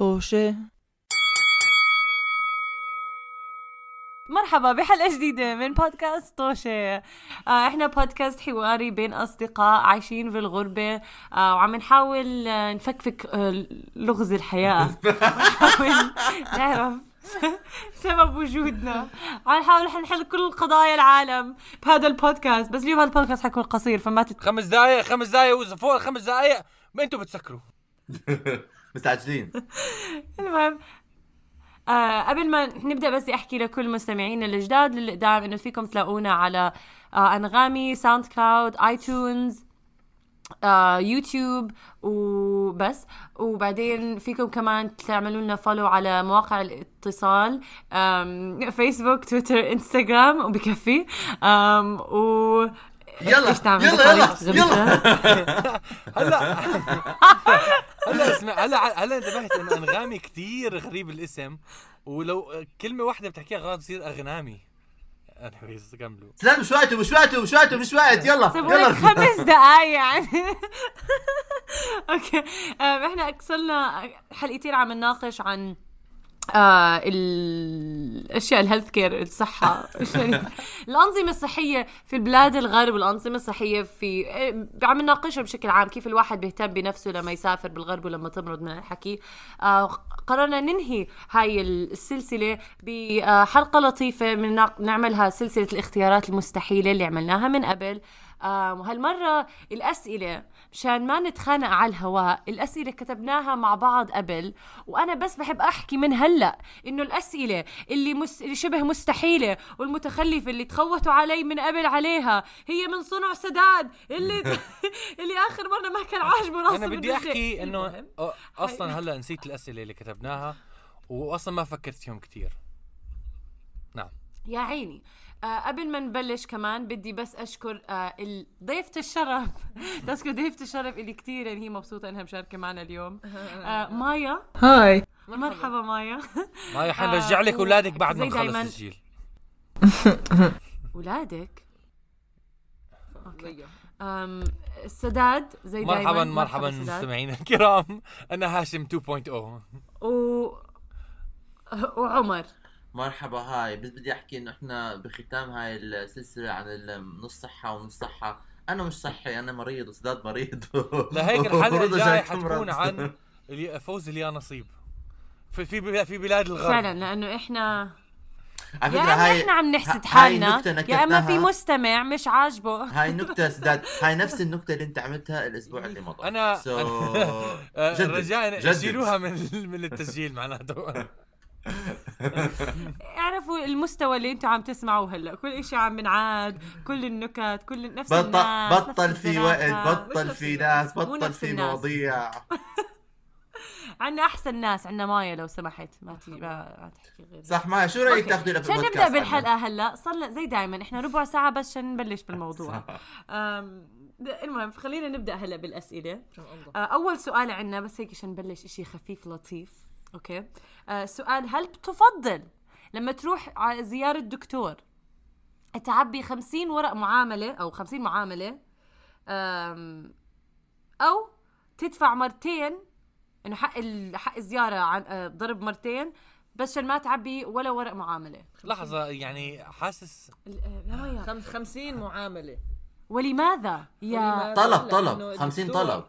طوشة. مرحبا بحلقة جديدة من بودكاست طوشة. آه إحنا بودكاست حواري بين أصدقاء عايشين في الغربة. آه وعم نحاول آه نفكفك آه لغز الحياة. نحاول نعرف سبب وجودنا. عم نحاول نحل كل قضايا العالم بهذا البودكاست. بس اليوم هذا البودكاست حيكون قصير فما تت... خمس دقايق خمس دقايق وإذا فوق الخمس دقايق ما أنتوا بتسكروا. مستعجلين المهم آه قبل ما نبدأ بس أحكي لكل مستمعينا الجداد اللي قدام إنه فيكم تلاقونا على آه أنغامي ساوند كلاود اي تونز آه يوتيوب وبس. وبعدين فيكم كمان تعملوا لنا follow على مواقع الاتصال فيسبوك تويتر انستغرام وبكفي. و يلا تعمل؟ يلا يلا يلا. هلا. هلا اسمع هلا هلا انتبهت إنه أنغامي كثير غريب الاسم ولو كلمة واحدة بتحكيها غلط بتصير أغنامي. كملوا. سلام مش وقته مش وقته مش وقته مش وقت. يلا لك يلا. خمس دقايق يعني. okay. آم، إحنا صرنا حلقتين عم نناقش عن آه الأشياء ال healthcare الصحة. الأنظمة الصحية في البلاد الغرب والانظمه الصحية في آه، عم نناقشها بشكل عام كيف الواحد بيهتم بنفسه لما يسافر بالغرب ولما تمرض من الحكي. آه قررنا ننهي هاي السلسلة بحلقه لطيفة من نعملها سلسلة الاختيارات المستحيلة اللي عملناها من قبل. آه وهالمرة الأسئلة مشان ما نتخانق على الهواء. الأسئلة كتبناها مع بعض قبل وأنا بس بحب أحكي من هلأ إنه الأسئلة اللي, مس... اللي شبه مستحيلة والمتخلفة اللي تخوتوا علي من قبل عليها هي من صنع سداد اللي اللي آخر مرة ما كان عاجبه راسه أنا بدي المهم. أه، أصلا هلأ نسيت الأسئلة اللي كتبناها واصلا ما فكرت فيهم كثير نعم. يا عيني. آه قبل ما نبلش كمان بدي بس أشكر آه ضيفة الشرف. تذكر ضيفة الشرف اللي كثير يعني هي مبسوطة إنها مشاركة معنا اليوم. آه مايا. هاي. مرحبا مايا. ما حنرجع لك و- اولادك بعد ما نخلص. التسجيل ولادك؟ أوكي. أم السداد زي دايما. مرحبا مرحبا. مستمعينا الكرام. أنا هاشم 2.0 و وعمر. مرحبا هاي. بس بدي أحكي إنه إحنا بختام هاي السلسلة عن نص صحة ونص صحة. أنا مش صحي أنا مريض وسداد مريض. لهيك الحلقة الجاية. حتكون عن فوز اليا نصيب في في في بلاد الغرب. فعلا لأنه إحنا على يا فكرة اما هاي إحنا عم نحسد حالنا. يا إما في. مستمع مش عاجبه. هاي نكتة سداد هاي نفس النكتة اللي أنت عملتها الأسبوع اللي مضى. أنا So, آه، جدد، رجاء جدد. شيلوها من من التسجيل معناته. اعرفوا المستوى اللي أنتم عم تسمعوه هلا. كل إشي عم بنعاد كل النكت كل نفس بطل الناس بطل نفس في وقت. بطل في ناس بطل في. مواضيع. عنا أحسن ناس عنا مايا لو سمحت. ما تي ما تحكي غير صح ما شو رأيك. تاخذي لك عشان نبدأ بالحلقة هلا؟ صار لنا زي دائما إحنا ربع ساعة بس عشان نبلش بالموضوع. المهم خلينا نبدأ هلا بالأسئلة. آه، أول سؤال عندنا بس هيك عشان نبلش إشي خفيف لطيف. okay. آه، سؤال هل تفضل لما تروح على زيارة دكتور تعبي 50 ورق معاملة أو 50 معاملة أم، أو تدفع مرتين إنه حق ال- حق الزيارة عن آه، ضرب مرتين بس عشان ما تعبي ولا ورق معاملة؟ لحظة يعني حاسس آه، خمسين معاملة. ولماذا؟ يا ولماذا؟ طلب طلب. 50 الدكتور طلب.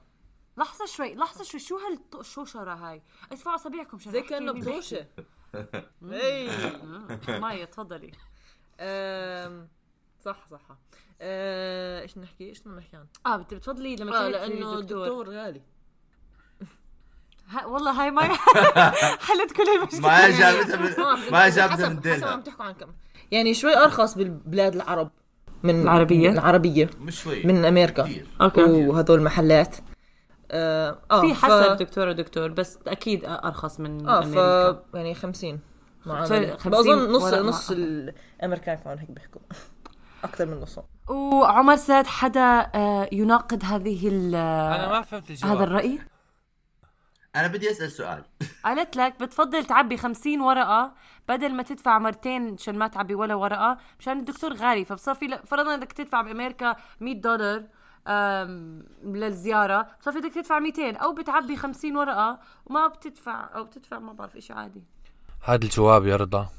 لحظة شوي لحظة شوي. شو هالشوشره هاي؟ ادفعوا أصابعكم عشان زي بطوشة. بيحكي. إي. آه، مايا تفضلي. صح صح. أه، إيش نحكي؟ إيش بدنا نحكي عنه؟ آه بت- بتفضلي لما آه تروحي لأنه الدكتور غالي. ها والله هاي مايا حلت كل المشكلة. ما جابتها من آه، ما جابتها من حسب عم تحكوا عن كم يعني شوي أرخص بالبلاد العرب. من العربية؟ العربية. مش شوي من أمريكا. أوكي. وهدول المحلات. آه آه، في ف- حسب دكتور ودكتور بس أكيد أرخص من آه ف أمريكا. يعني 50 ف- معاملة 50 بظن نص نص الأمريكان كانوا هيك بيحكوا. أكثر من نصهم. وعمر ساد حدا آه، يناقض هذه ال- أنا ما فهمت الجواب. هذا الرأي؟ أنا بدي أسأل سؤال. قالت لك بتفضل تعبي 50 ورقة بدل ما تدفع مرتين عشان ما تعبي ولا ورقة مشان الدكتور غالي فبصير في فرضا إنك تدفع بأمريكا 100 دولار للزيارة. بتصفي بدك تدفع 200 أو بتعبي 50 ورقة وما بتدفع أو بتدفع ما بعرف شيء عادي. هذا الجواب يا رضا.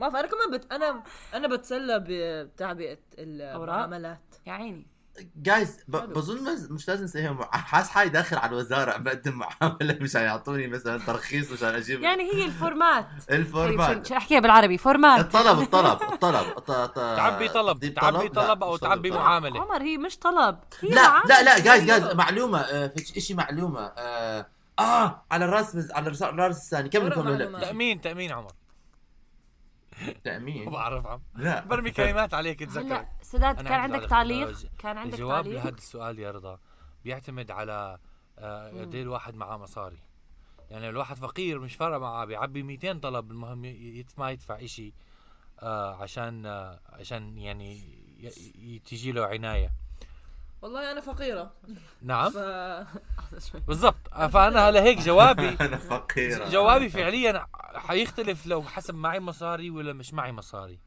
ما بعرف أنا كمان بت... أنا أنا بتسلى بتعبئة المعاملات. يا عيني. جايز ب- بظن مش لازم حاسس حالي داخل على الوزارة بقدم معاملة مشان يعطوني مثلا ترخيص مشان أجيب. يعني هي ال format ال format شو أحكيها بالعربي؟ format الطلب الطلب الطلب. تعبي طلب تعبي طلب؟ أو مش تعبي. معاملة. عمر هي مش طلب. هي لا. لا لا جايز جايز معلومة آه، في شيء معلومة آه, آه على الراس. على الراس- الثاني. كم ورق لكم معلومات. هلا تأمين تأمين عمر. ما تأمين. بعرف عم. لا. برمي كلمات عليك تذكر سداد كان عندك. تعليق؟ كان عندك الجواب تعليق؟ لهذا السؤال يا رضا بيعتمد على آه، قد إيه الواحد معاه مصاري. يعني الواحد فقير مش فارقة معاه بيعبي 200 طلب المهم ما يدفع إشي آه عشان آه عشان يعني تجي له عناية. والله أنا فقيرة. نعم. ف بالضبط. فأنا لهيك جوابي. أنا فقير جوابي فعليا حيختلف لو حسب معي مصاري ولا مش معي مصاري.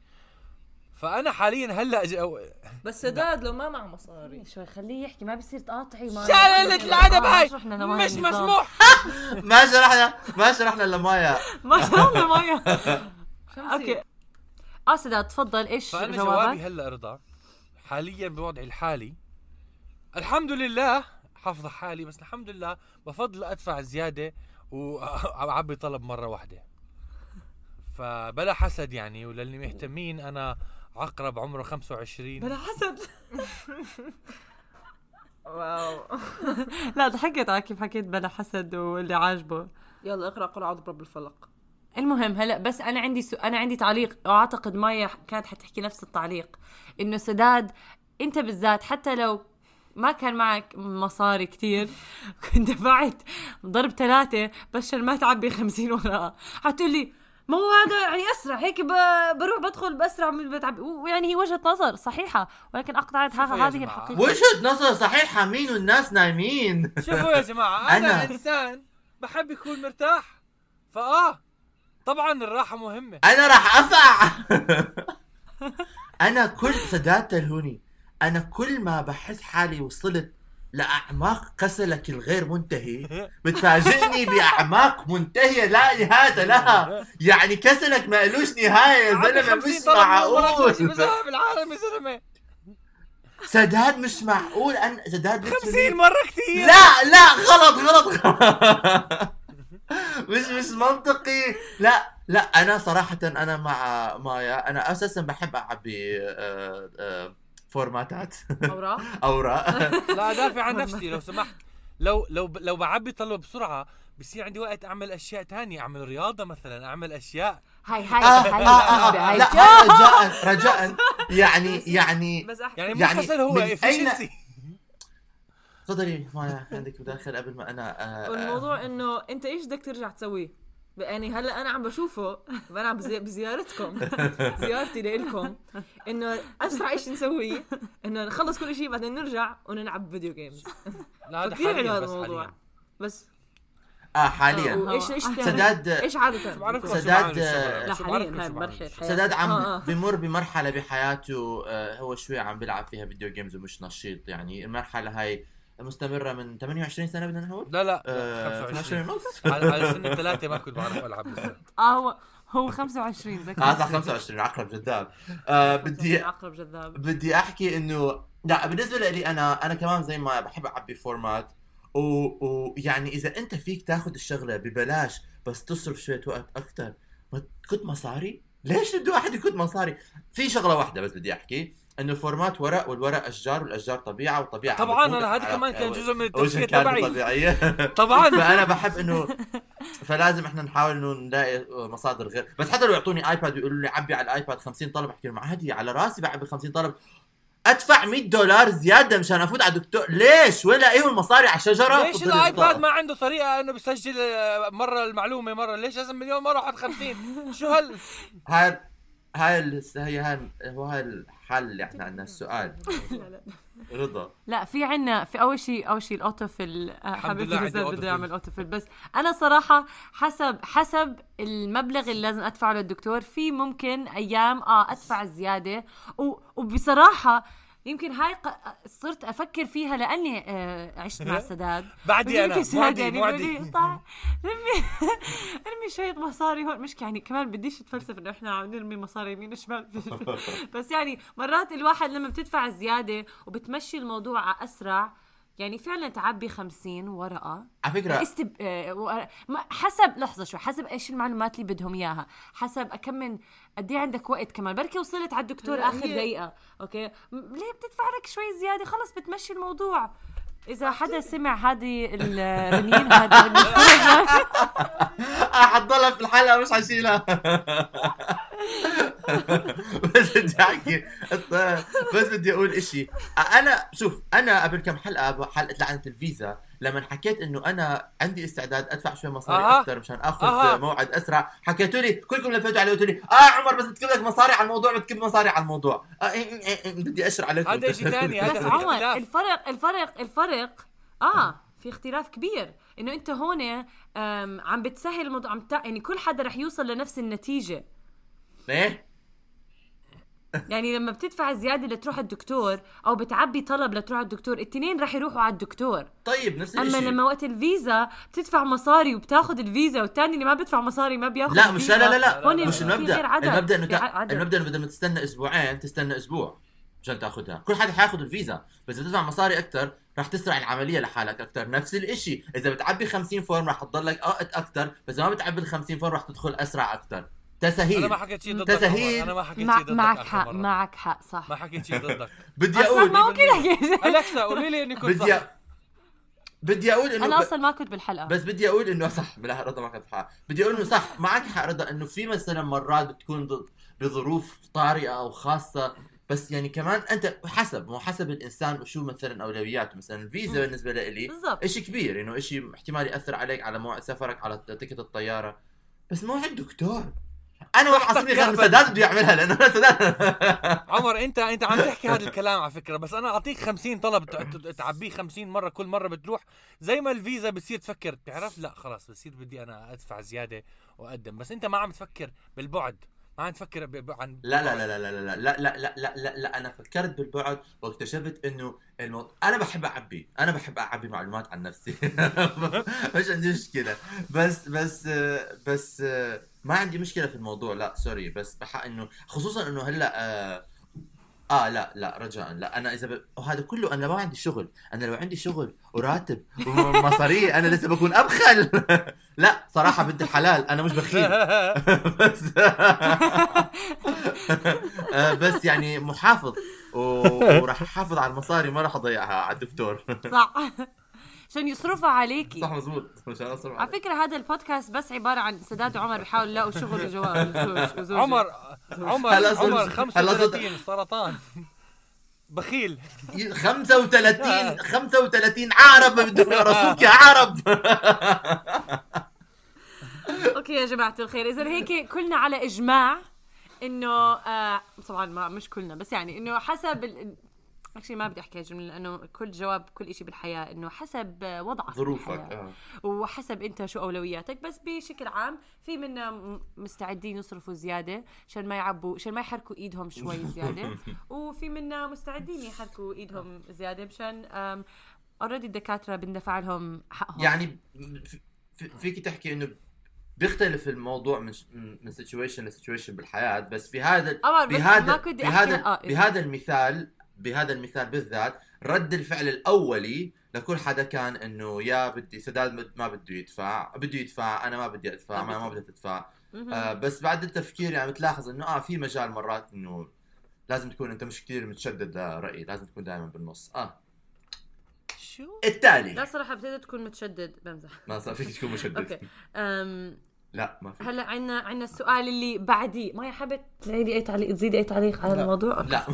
فأنا حاليا هلأ جو... بس سداد لو ما معه مصاري. شوي خليه يحكي ما بصير تقاطعي ما شللت الادب هاي. شرحنا مش. مسموح. ما شرحنا ما شرحنا إلا مايا. ما شاء الله مايا. شمسي. okay. آه سداد تفضل. إيش فأنا جوابي جوابك؟ هلأ رضا. حاليا بوضعي الحالي الحمد لله حافظ حالي بس الحمد لله بفضل أدفع زيادة وأعبي طلب مرة واحدة. فبلا حسد يعني وللي مهتمين أنا عقرب عمره 25 بلا حسد. wow. لا ضحكت على كيف حكيت بلا حسد واللي عاجبه. يلا اقرأ قل اعوذ برب الفلق المهم هلا بس أنا عندي سو... أنا عندي تعليق. واعتقد مايا كانت حتحكي نفس التعليق. إنه سداد أنت بالذات حتى لو ما كان معك مصاري كتير. كنت دفعت ضرب ثلاثة بس عشان ما تعبي خمسين ورقة حتقول لي ما هو هذا يعني أسرع هيك ب... بروح بدخل بأسرع من بتعبي. ويعني هي وجهة نظر صحيحة ولكن اقطعت هذه جماعة. الحقيقة. وجهة نظر صحيحة مين والناس نايمين؟ شوفوا يا جماعة أنا أنا- إنسان بحب يكون مرتاح. فآه طبعا الراحة مهمة. أنا راح أفع. أنا كل سداد تلهوني. أنا كل ما بحس حالي وصلت لأعماق كسلك الغير منتهي بتفاجئني بأعماق منتهية لا نهايه لها. يعني كسلك ما لوش نهاية يا زلمة 50 مش معقول. بالعالم يا زلمة؟ سداد مش معقول. أنا سداد 50 مرة كثير لا لا غلط غلط. مش مش منطقي. لا لا أنا صراحة أنا مع مايا. أنا أساسا بحب أعبي آه، آه، فورماتات أوراق؟ أوراق. لا ادافع عن نفسي لو سمحت. لو لو لو بعبي طلب بسرعة بصير عندي وقت أعمل أشياء تانية أعمل رياضة مثلا أعمل أشياء. هاي هاي آه، هاي آه، آه، هاي هاي. لا رجاء رجاء. يعني يعني بس أحكي. يعني مو يعني كسل هو أين- efficiency. تفضلي مايا عندك مداخلة قبل ما أنا والموضوع إنه أنت إيش بدك ترجع تسويه؟ يعني هلا أنا عم بشوفه وأنا عم بزي- بزيارتكم زيارتي لإلكم إنه أسرع شيء نسويه إنه نخلص كل شيء بعدين نرجع ونلعب video games لا هذا كثير حلو حاليا هذا بس الموضوع حاليا بس آه حاليا إيش تاني؟ سداد إيش شو سداد، الشغل. لا حاليا. سداد عم آه، آه. بمر بمرحلة بحياته آه، هو شوي عم بيلعب فيها video games ومش نشيط يعني المرحلة هاي مستمرة من 28 سنة بدنا نقول لا لا. آه، 12 25 ونص؟ على على سن الثلاثة ما كنت بعرف ألعب لسه آه هو هو 25 ذكي آه صح 25 عقرب جذاب. آه بدي عقرب جذاب. بدي أحكي انه لا بالنسبة لي أنا أنا كمان زي ما بحب اعبي فورمات ويعني و... يعني إذا أنت فيك تاخذ الشغلة ببلاش بس تصرف شوية وقت أكثر ما كنت مصاري؟ ليش بده واحد يكون مصاري؟ في شغلة واحدة بس بدي أحكي. إنه فورمات ورق والورق أشجار والأشجار طبيعة والطبيعه طبعا أنا هذا كمان كان جزء من التفكير تبعي. طبيعيه طبعا. فأنا بحب إنه فلازم إحنا نحاول إنه نلاقي مصادر غير. بس حتى لو يعطوني iPad ويقولوا لي عبي على ال iPad 50 طلب أحكي لهم عادي على راسي بعبي 50 طلب. أدفع 100 دولار زيادة مشان أفوت على الدكتور. ليش؟ وين لاقيهم المصاري على الشجرة؟ ليش ال iPad. ما عنده طريقة إنه بيسجل مرة المعلومة مرة ليش لازم مليون مرة واحد 50 شو هال هاي هاي ال- هي هاي هو هاي الحل اللي إحنا عندنا السؤال. رضا. لا في عنا في أول شيء أول شيء ال autofill آه، حبيبتي بزاد بده. يعمل autofill. بس أنا صراحة حسب حسب المبلغ اللي لازم أدفعه للدكتور في ممكن أيام آه أدفع زيادة. و- وبصراحة يمكن هاي ق... صرت أفكر فيها لأني آه، عشت مع سداد. بعدي سداد معدي- يعني معدي. بيقول لي طيب رمي ارمي شوية مصاري هون. مش يعني كمان بديش أتفلسف إنه إحنا عم نرمي مصاري يمين شمال بس يعني مرات الواحد لما بتدفع زيادة وبتمشي الموضوع على أسرع يعني فعلا تعبي 50 ورقة. على فكره استب... آه، حسب لحظة شوي حسب إيش المعلومات اللي بدهم إياها. حسب كم من قد إيه عندك وقت كمان. بركي وصلت على الدكتور آخر دقيقة. okay؟ ليه بتدفع لك شوي زيادة؟ خلص بتمشي الموضوع. إذا حدا سمع هذه الرنين هذا حضلها في الحلقة مش حشيلها بس بدي أحكي. بس بدي أقول إشي. أنا شوف أنا قبل كم حلقة بحلقه لعنة الفيزا لما حكيت إنه أنا عندي استعداد أدفع شوي مصاري أها. أكثر مشان آخذ أها. موعد أسرع. حكيتوا لي كلكم لفيتوا علي قلتوا لي آه عمر بس بتكب لك مصاري على الموضوع بتكب مصاري على الموضوع. آه إيه إيه إيه بدي اشر عليكم هذا تاني، هذا بس عمر. الفرق الفرق الفرق آه في اختلاف كبير. إنه أنت هون عم بتسهل الموضوع عم تع... يعني كل حدا رح يوصل لنفس النتيجة. ليه؟ يعني لما بتدفع زيادة لتروح الدكتور أو بتعبي طلب لتروح الدكتور الاثنين رح يروحوا على الدكتور طيب نفس الشيء لما وقت الفيزا بتدفع مصاري وبتاخذ الفيزا والثاني اللي ما بدفع مصاري ما بياخذ لا مش لا لا لا, لا. مش عدد. المبدأ إنه في تا... عدد. المبدأ إنه بدل ما تستنى أسبوعين تستنى أسبوع عشان تاخذها كل حدا حياخذ الفيزا بس إذا تدفع مصاري أكثر رح تسرع العملية لحالك أكثر نفس الشيء إذا بتعبي 50 form رح تضلك وقت أكثر بس ما بتعبي ال 50 form رح تدخل أسرع أكثر تسهيل أنا ما حكيت شيء ضدك تسهيل. أنا ما حكيت شيء. ضدك معك حق. معك حق صح ما حكيت شيء ضدك بدي أقول ما ممكن احكي الكسا قولي لي اني كنت بدي صح. بدي أقول انه أنا. أصلا ما كنت بالحلقة بس بدي أقول انه صح بالله رضا معك حق بدي أقول انه صح معك حق رضا انه في مثلا مرات بتكون ضد- بظروف طارئه أو خاصه بس يعني كمان انت حسب مو حسب الانسان وشو مثلا اولوياته مثلا الفيزا. بالنسبة لي بالضبط شيء كبير انه شيء احتمال ياثر عليك على موعد سفرك على تيكت الطياره بس موعد دكتور أنا واحد عصبي غير. سداد بده يعملها لأنه أنا سداد عمر انت انت عم تحكي هذا الكلام على فكره بس أنا اعطيك 50 طلب تعبيه 50 مره كل مره بتروح زي ما الفيزا بتصير تفكر بتعرف لا خلاص بصير بدي أنا ادفع زياده واقدم بس انت ما عم تفكر بالبعد ما عم تفكر. عن لا لا لا لا لا لا لا لا لا لا لا لا أنا فكرت بالبعد واكتشفت انه المو... أنا بحب اعبي أنا بحب اعبي معلومات عن نفسي مش عندي مشكله بس بس بس ما عندي مشكلة في الموضوع لا سوري بس بحق إنه خصوصا إنه هلأ آه, آه لا لا رجاء لا أنا إذا ب... وهذا كله أنا ما عندي شغل أنا لو عندي شغل وراتب ومصاري أنا لسه بكون أبخل. لا صراحة بدي الحلال أنا مش بخيل. بس آه، بس يعني محافظ و- وراح أحافظ على المصاري ما راح أضيعها على الدكتور. صح. عشان يصرفوا عليكي. صح مزبوط مشان اصرف على فكرة هذا البودكاست بس عبارة عن سداد وعمر بيحاولوا يلاقوا شغل وزوجة. عمر عمر عمر هلا 35 سرطان. بخيل. 35 35 عرب بدهم يرسوك يا عرب. أوكي يا جماعة الخير. اذا هيك كلنا على إجماع إنه آه طبعا ما مش كلنا بس يعني إنه حسب. actually ما بدي أحكي هالجمله لأنه كل جواب كل شيء بالحياة إنه حسب آه، وضعك ظروفك. آه. وحسب أنت شو أولوياتك بس بشكل عام في منا مستعدين يصرفوا زيادة عشان ما يعبوا عشان ما يحركوا إيدهم شوي زيادة وفي منا مستعدين يحركوا إيدهم زيادة مشان already الدكاترة بندفع لهم حقهم يعني في- في- فيك تحكي إنه بيختلف الموضوع من من situation ل situation بالحياة بس في هذا ما بهذا بهذا أحكي- آه، إيه. بهذا المثال بهذا المثال بالذات رد الفعل الأولي لكل حدا كان إنه يا بدي سداد ما بده يدفع بده يدفع أنا ما بدي أدفع ما, ما بدها تدفع. آه بس بعد التفكير يعني بتلاحظ إنه آه في مجال مرات إنه لازم تكون أنت مش كثير متشدد لرأيي لازم تكون دائما بالنص. آه. شو؟ لا التالي صراحة ابتديت تكون متشدد بمزح. ما صار فيك تكون مشدد. أوكي. أم لا ما في. هلا عنا عنا السؤال اللي بعديه ما حابة تعيدي أي تعليق تزيدي أي تعليق على الموضوع؟ لا.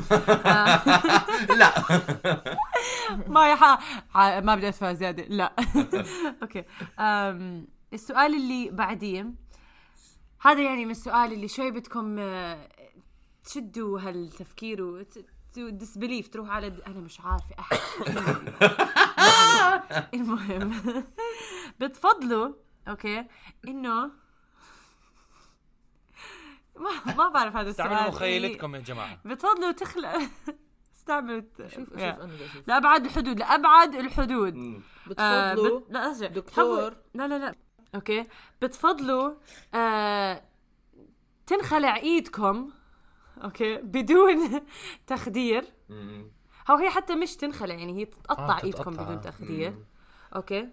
لا. ما. ع- ما بدي أدفع زيادة. لا. أوكي. أم... السؤال اللي بعديه هذا يعني من السؤال اللي شوي بدكم آه، تشدوا هالتفكير وت... disbelief تروح على د... أنا مش عارفة. المهم. بتفضلوا أوكي إنه ما ما بعرف هذا السؤال استعملوا مخيلتكم يا جماعة بتفضلوا تخلق استعملت شوف شوف. أنا بدي أشوف لابعد الحدود لأبعد الحدود مم. آه بتفضلوا بت... لا أسجل. دكتور. بتفضلوا- لا لا لا أوكي بتفضلوا آه تنخلع إيدكم أوكي بدون تخدير مم. أو هي حتى مش تنخلع يعني هي تتقطع آه، إيدكم. بدون تخدير أوكي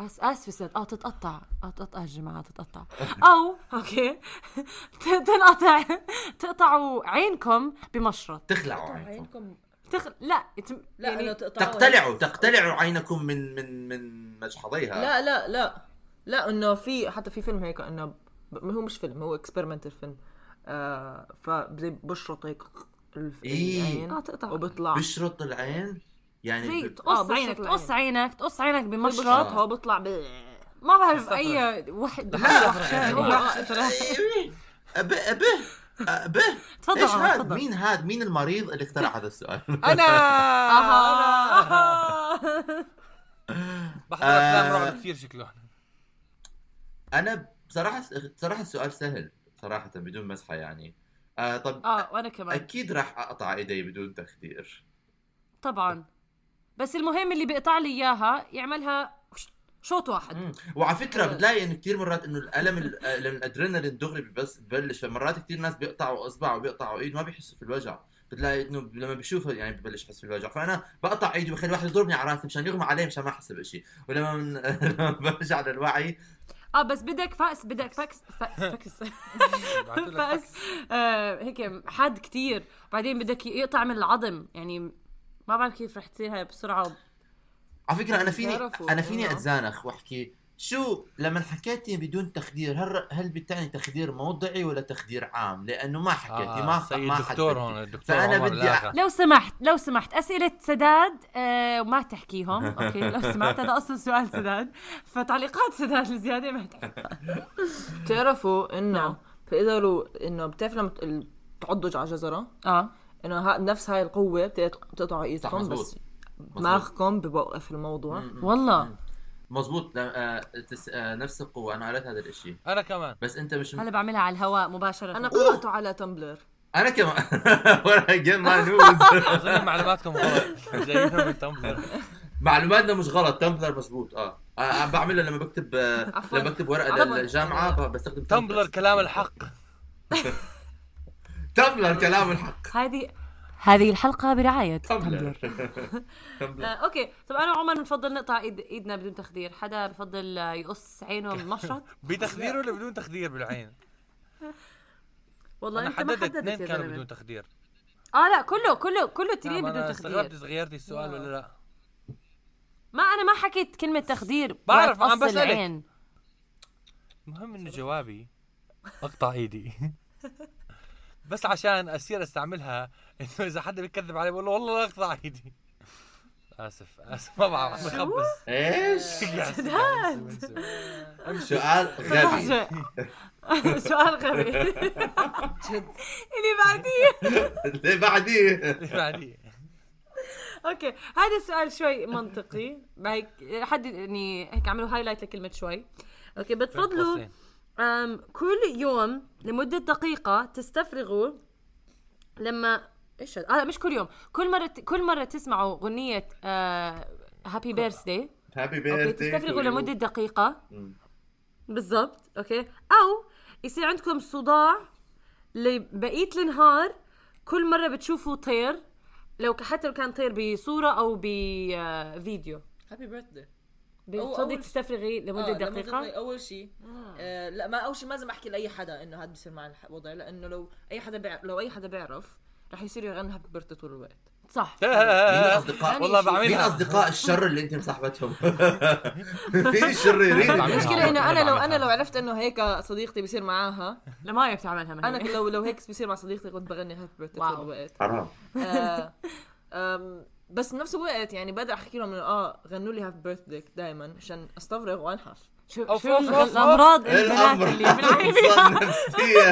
أس آسفة ست آه تتقطع. آه تتقطع يا جماعة تتقطع. أو أوكي. ت- تنقطع. تقطعوا عينكم بمشرط. تخلعوا عينكم. عينكم. تخ... لا تم... لا يعني تقتلعوا تقتلعوا عينكم. من من من مجحضيها لا لا لا. لا إنه في حتى في فيلم هيك إنه ب- هو مش فيلم هو اكسبيرمنتال فيلم. آه فبزي بشرط هيك الف- إيه. العين آه تقطع. وبيطلع بيشرط العين؟ يعني زي تقص آه، عينك تقص عينك تقص عينك بمشرط بشرط هو بيطلع ب ما بعرف أي واحد لا. وحشة. هو أبه أبه أبه تفضل إيش تفضل. مين هاد؟ مين المريض اللي اخترع هذا السؤال؟ أنا. بحضر أفلام آه. رعب كثير شكله أنا بصراحة بصراحه السؤال سهل صراحة بدون مزحه يعني. آه طب آه وأنا كمان. أكيد راح أقطع إيدي بدون تخدير. طبعا. بس المهم اللي بيقطع لي إياها يعملها شوط واحد. مم. وعلى فكرة بتلاقي انه كثير مرات إنه الألم الأدرينالين دغري بس ببلش فمرات كثير ناس بيقطعوا اصبع وبيقطعوا إيد ما بيحسوا في الوجع. بتلاقي إنه لما بيشوفها يعني ببلش يحس في الوجع. فأنا بقطع إيدي وبخلي واحد يضربني على راسي مشان يغمى عليه مشان ما أحس بشيء ولما من... لما برجع للوعي. آه بس بدك فأس بدك فأكس فأ- فأكس. فأس. آه هيك حاد كتير. بعدين بدك يقطع من العظم. يعني ما بعرف كيف رح تصير هاي بسرعة. على فكرة أنا فيني أنا فيني أتزانخ وأحكي شو لما حكيتي بدون تخدير هل هل بتعني تخدير موضعي ولا تخدير عام؟ لأنه ما حكيتي ما آه سيد ما الدكتور حددتي. هون الدكتور فأنا عمر بدي لاغا. لو سمحت لو سمحت أسئلة سداد آه وما تحكيهم. أوكي لو سمحت هذا أصلا سؤال سداد. فتعليقات سداد الزياده ما تحكي. بتعرفوا إنه نعم. فاذا لو إنه بتعرف لما تعضج على جزرة؟ آه. إنه ها نفس هاي القوة بتقطعوا ايدكم. بس دماغكم بوقف الموضوع. مم. والله. مزبوط. لا، آه، تس... آه، نفس القوة. أنا قريت هذا الإشي. أنا كمان. بس أنت مش هلا بعملها على الهواء مباشرة. أنا قرأته على تمبلر أنا كمان. ولا جيم ما نوز معلوماتكم غلط. جايبها من تمبلر معلوماتنا مش غلط. تمبلر مزبوط. آه. آه، بعملها لما بكتب آه،. لما بكتب ورقة. للجامعة بستخدم تمبلر كلام الحق. تمبلر كلام الحق. هذه هذه الحلقة برعاية تمبلر. آه، أوكي. طب أنا وعمر بنفضل نقطع ايد إيدنا بدون تخدير. حدا بفضل يقص عينه بمشرط بتخدير ولا بدون تخدير بالعين؟ والله أنا أنت ما حددت اثنين كانوا بدون تخدير. آه لا كله كله كله نعم، بدون أنا استغربت تخدير. إذا غيرتي السؤال ولا لا. ما أنا ما حكيت كلمة تخدير. بعرف، بسألك. العين. المهم إنه جوابي. أقطع إيدي. بس عشان أصير أستعملها. إنه إذا حدا بيكذب علي بقول له والله لا أقطع إيدي. آسف آسف. ما بعرف عم بخبص. إيش؟ سؤال غبي. سؤال غبي. اللي بعديه. اللي بعديه. بعدين أوكي. هذا السؤال شوي منطقي. هيك حد يعني هيك عملوا highlight لكلمة شوي. أوكي بتفضلوا. أم كل يوم لمدة دقيقة تستفرغوا لما إيش هذا؟ آه مش كل يوم كل مرة كل مرة تسمعوا أغنية آه happy birthday happy أوكي birthday تستفرغوا لمدة دقيقة. بالضبط أوكي. أو يصير عندكم صداع لبقية النهار كل مرة بتشوفوا طير لو حتى لو كان طير بصورة أو بفيديو happy birthday بتفضلي تستفرغي لمدة دقيقة؟ أول شيء آه. لا ما أول شيء ما لازم أحكي لأي حدا إنه هذا بيصير مع الوضع لأنه لو أي حدا بيعرف لو أي حدا بيعرف رح يصير يغني happy birthday طول الوقت. صح. مين أصدقاء؟ والله مين بعملها أصدقاء الشر اللي أنت مصاحبتهم؟ مين الشريرين بعملها. المشكلة إنه أنا لو. أنا لو عرفت إنه هيك صديقتي بيصير معاها لما بتعملها ما أنا هي. لو لو هيك بيصير مع صديقتي كنت بغني happy birthday. طول الوقت. حرام. آه، بس بنفس الوقت يعني بقدر أحكي لهم إنه آه غنوا لي هابي بيرثدي دائما عشان أستفرغ وانحف شو أوف، شو أوف، أوف، أوف. الأمراض إيه البنات اللي بنعاني نفسية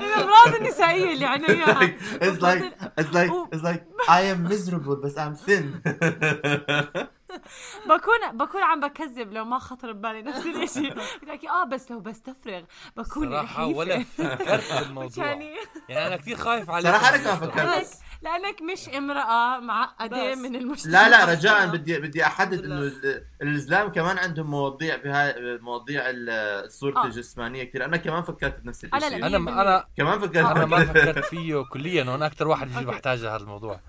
الأمراض النسائية اللي عنا إياها. It's like it's like it's like I am miserable بس I'm thin. بكون بكون عم بكذب لو ما خطر ببالي نفس الشيء بتحكي آه بس لو بستفرغ بكون صراحة رحيفة. ولا فكرت بالموضوع. يعني يعني أنا كثير خايف عليك صراحة أنا كمان فكرت. لانك مش امرأة معقدة بس. من المجتمع. لا لا رجاء بدي بدي أحدد إنه ال- الإسلام كمان عندهم مواضيع بهاي مواضيع ال- الصورة آه. الجسمانية كثير أنا كمان فكرت بنفس لا، الشيء أنا أنا كمان فكرت. أنا ما فكرت فيه كليا. وأنا أكثر واحد بحتاج هذا الموضوع.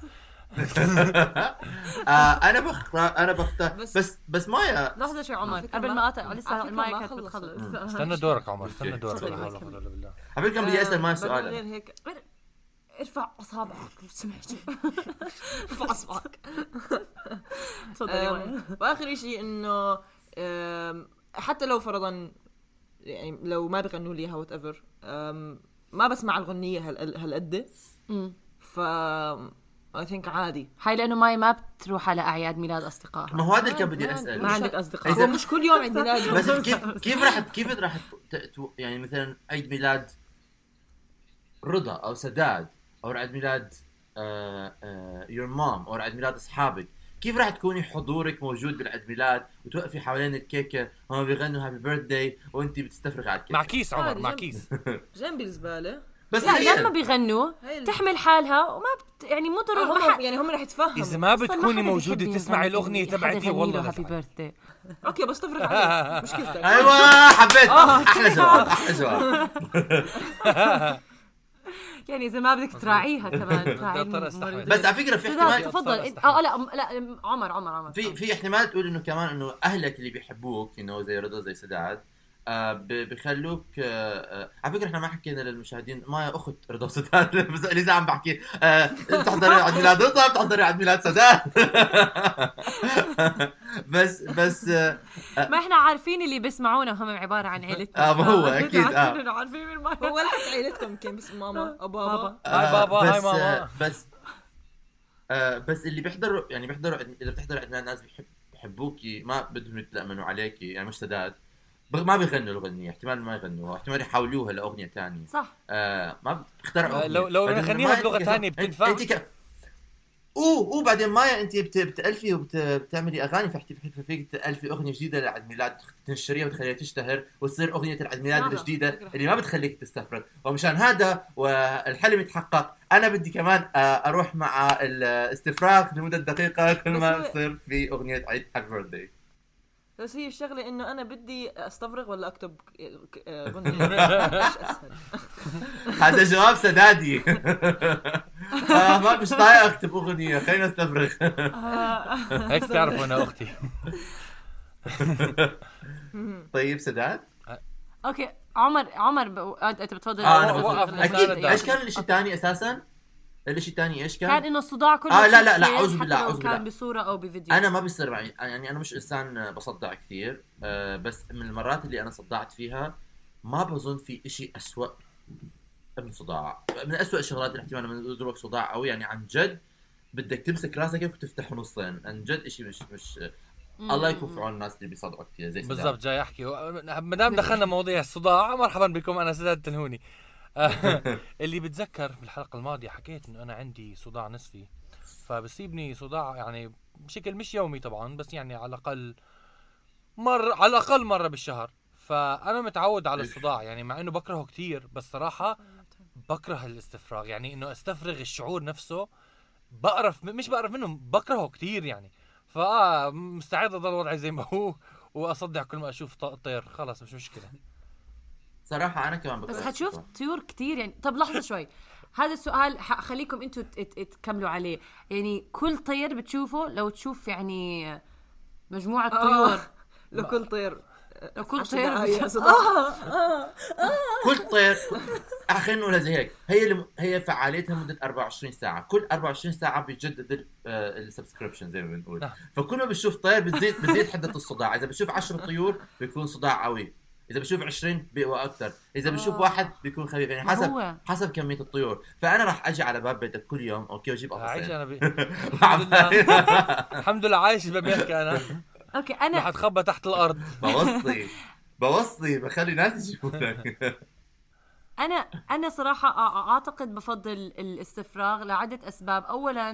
آه أنا بختار أنا بختار بس- بس بس مايا لحظة شوي عمر قبل ما- أقطع لسه ما كانت. بتخلص استنى دورك عمر استنى دورك لا حول. ولا بالله على فكره بدي اسال مايا سؤال غير. هيك ارفع أصابعك لو سمحت ارفع أصبعك تفضل يا مايا. أم، وآخر شيء إنه حتى لو فرضا يعني لو ما بغنوا لي whatever ما بسمع الغنية هال- هالقد. ف I think عادي. هاي لأنه ماي ما بتروح على أعياد ميلاد أصدقائها. ما هو هذا اللي كان بدي ما- اسال ما عندك أصدقاء. إذا- هو مش كل يوم عيد ميلادي بس كيف كيف راح كيف راح ت- ت- يعني مثلا عيد ميلاد رضا أو سداد أو عيد ميلاد your mom أو عيد ميلاد أصحابك كيف راح تكوني حضورك موجود بالعيد ميلاد وتوقفي حوالين الكيكة؟ هم بيغنوا happy birthday وانت بتستفرغي على مع الكيكه كيس عمر مع جنب- كيس. جنبي الزبالة. بس لا لما بيغنوا تحمل حالها وما بت... يعني مو ضروري ما حد يعني هم رح يتفهموا. إذا ما بتكوني موجودة تسمعي يغني- الأغنية تبعتي والله happy. birthday أوكي بستفرغ عليك. مشكلتك. أيوه حبيت. أحلى جواب أحلى جواب يعني إذا ما بدك تراعيها كمان تراعي. بس على فكرة في احتمال تفضل. آه لا لا عمر عمر عمر. في في احتمال تقول إنه كمان إنه أهلك اللي بيحبوك انه زي رضا زي سداد. آه بخلوك آه آه على فكرة إحنا ما حكينا للمشاهدين ما أخت رضا وسداد بس لسه عم بحكي آه بتحضري عيد ميلاد رضا بتحضري عيد ميلاد سداد بس بس آه ما إحنا عارفين اللي بيسمعونا هم عبارة عن عيلتنا آه، ما هو أكيد، آه. عارفين مين هو ولا حتى عيلتكم كان بس ماما أو بابا بابا. هاي بابا، هاي بس ماما. بس آه بس اللي بيحضروا يعني بيحضروا إذا بتحضر عيد ميلاد ناس بيحب بيحبوكي ما بدهم يتلأمنوا عليكي يعني مش سداد ما بيغنوا الأغنية احتمال ما يغنوها احتمال يحولوها لأغنية ثانية صح. آه ما بيخترعوا آه، لو- لو أنت- تانية أنت- بتنفع؟ إنت ك... اوه اوه بعدين مايا أنت بت... بتألفي وبتعملي أغاني فيك تألفي أغنية جديدة لعيد ميلاد تنشريها وتخليها تشتهر وتصير أغنية العيد ميلاد. الجديدة اللي ما بتخليك تستفرغ ومشان هذا والحلم يتحقق أنا بدي كمان آه، أروح مع الاستفراغ لمدة دقيقة كل ما يصير في أغنية عيد هابي بيرثداي بس هي الشغلة إنه أنا بدي أستفرغ ولا أكتب آه، إيش أسهل. هذا جواب سدادي. آه ما مش طايق أكتب أغنية خلينا أستفرغ. هيك تعرفوا أنا أختي. طيب سداد؟ أوكي عمر عمر. أنت أنت بتفضل. آه. وقفنا أكيد. إيش كان الشيء الثاني أساسا؟ الشيء الثاني إيش كان كان؟ إنه الصداع كله آه، لا، لا، لا، حتى بالله، لو أعوذ كان بالله. بصورة أو بفيديو أنا ما بيصير معي يعني أنا مش إنسان بصدع كثير آه، بس من المرات اللي أنا صدعت فيها ما بظن في إشي أسوأ من صداع من أسوأ الشغلات اللي احتمال لما يضربك صداع قوي يعني عن جد بدك تمسك راسك هيك وتفتحه نصين عن جد إشي مش مش الله يكون في عون الناس اللي بيصدعوا كثير زي سداد. بالضبط جاي أحكي ما دام دخلنا مواضيع الصداع مرحبا بكم أنا سداد تنهوني آه، اللي بتذكر بالحلقة الماضية حكيت إنه أنا عندي صداع نصفي. فبصيبني صداع يعني بشكل مش يومي طبعا بس يعني على الأقل مر على الأقل مرة بالشهر. فأنا متعود على الصداع يعني مع إنه بكرهه كثير بس صراحة بكره الاستفراغ. يعني إنه أستفرغ الشعور نفسه بقرف مش بقرف منه بكرهه كثير يعني. فآه مستعد أضل وضعي زي ما هو وأصدع كل ما أشوف طير. خلاص مش مشكلة. صراحة أنا كمان بس حتشوف. طيور كتير يعني. طب لحظة شوي. هذا السؤال حخليكم أنتم تكملوا عليه. يعني كل طير بتشوفه لو تشوف يعني مجموعة طيور. لكل طير. لو كل طير بتشوف- صداع. كل طير آه، خلينا نقولها زي هيك؟ هي الم... هي فعاليتها مدة 24 ساعة. كل 24 ساعة بيجدد ال subscription زي ما بنقول. نعم. فكل ما بتشوف طير بتزيد بتزيد حدة الصداع. إذا بتشوف 10 طيور بيكون صداع قوي. إذا بشوف 20 بيقوى أكثر إذا بشوف آه. واحد بيكون خفيف يعني حسب هو. حسب كمية الطيور. فأنا راح أجي على باب بيتك كل يوم أوكي وأجيب عايش قفصين أنا ب... الحمد لله. الحمد لله عايش بامريكا أنا. أوكي رح أنا أتخبى تحت الأرض. بوصي بوصي بخلي ناس لك أنا أنا صراحة أعتقد بفضل الاستفراغ لعدة أسباب. اولا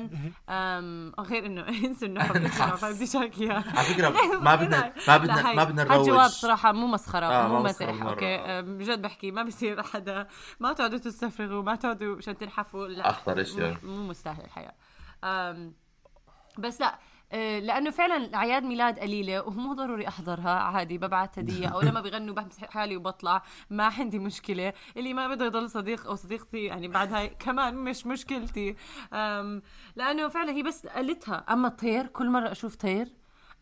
غير إنه انسوا إنه حبيبتي بدي شاكي على فكرة ما بدنا ما بدنا ما بدنا نروج صراحة مو مسخرة آه، مو مسخرة أوكي بجد بحكي ما بصير حدا ما تقعدوا تستفرغوا ما تقعدوا مشان تنحفوا. لا أخطر إشياء. مو مستاهل الحياة. بس لا لأنه فعلا أعياد ميلاد قليلة ومو ضروري أحضرها عادي ببعت هدية أو لما بغنوا بمسح حالي وبطلع ما عندي مشكلة. اللي ما بده يضل صديق أو صديقتي يعني بعد هاي كمان مش مشكلتي. لأنه فعلا هي بس قلتها أما الطير كل مرة أشوف طير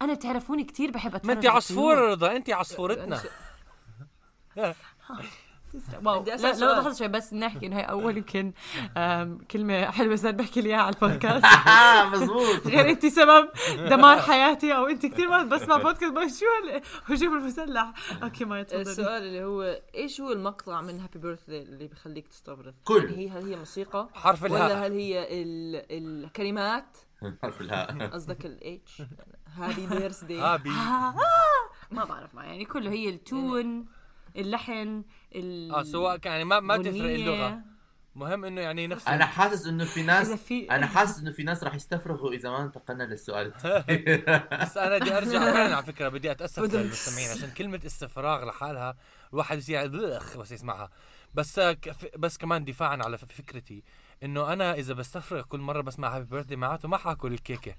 أنا بتعرفوني كثير بحب أتفرج ما انت عصفور. رضا انت عصفورتنا. واو بدي لا لا. لحظة شوي بس نحكي إنه هي أول يمكن كلمة حلوة صار بحكي لي إياها على البودكاست. مزبوط غير انت سبب دمار حياتي أو انت كثير ما بسمع بودكاست بس شو هالهجوم المسلح. أوكي ما تفضلي. السؤال اللي هو إيش هو المقطع من happy birthday اللي بيخليك تستفرغ؟ كل. هي هل هي موسيقى؟ حرف ولا الهاء هل هي ال... الكلمات؟ حرف الهاء. قصدك ال H happy birthday happy ما بعرف ما يعني كله هي ال tone اللحن ال آه سواء كان يعني ما ما تفرق. اللغة. مهم إنه يعني نفس أنا حاسس إنه في ناس في- أنا حاسس إنه في ناس راح يستفرغوا إذا ما انتقلنا للسؤال. الثاني بس أنا بدي ارجع فعلا على فكرة بدي أتأسف للمستمعين عشان كلمة استفراغ لحالها الواحد يصير بخ بس يسمعها. بس ك- بس كمان دفاعا على فكرتي إنه أنا إذا بستفرغ كل مرة بسمع هابي بيرثدي معناته ما حاكل الكيكه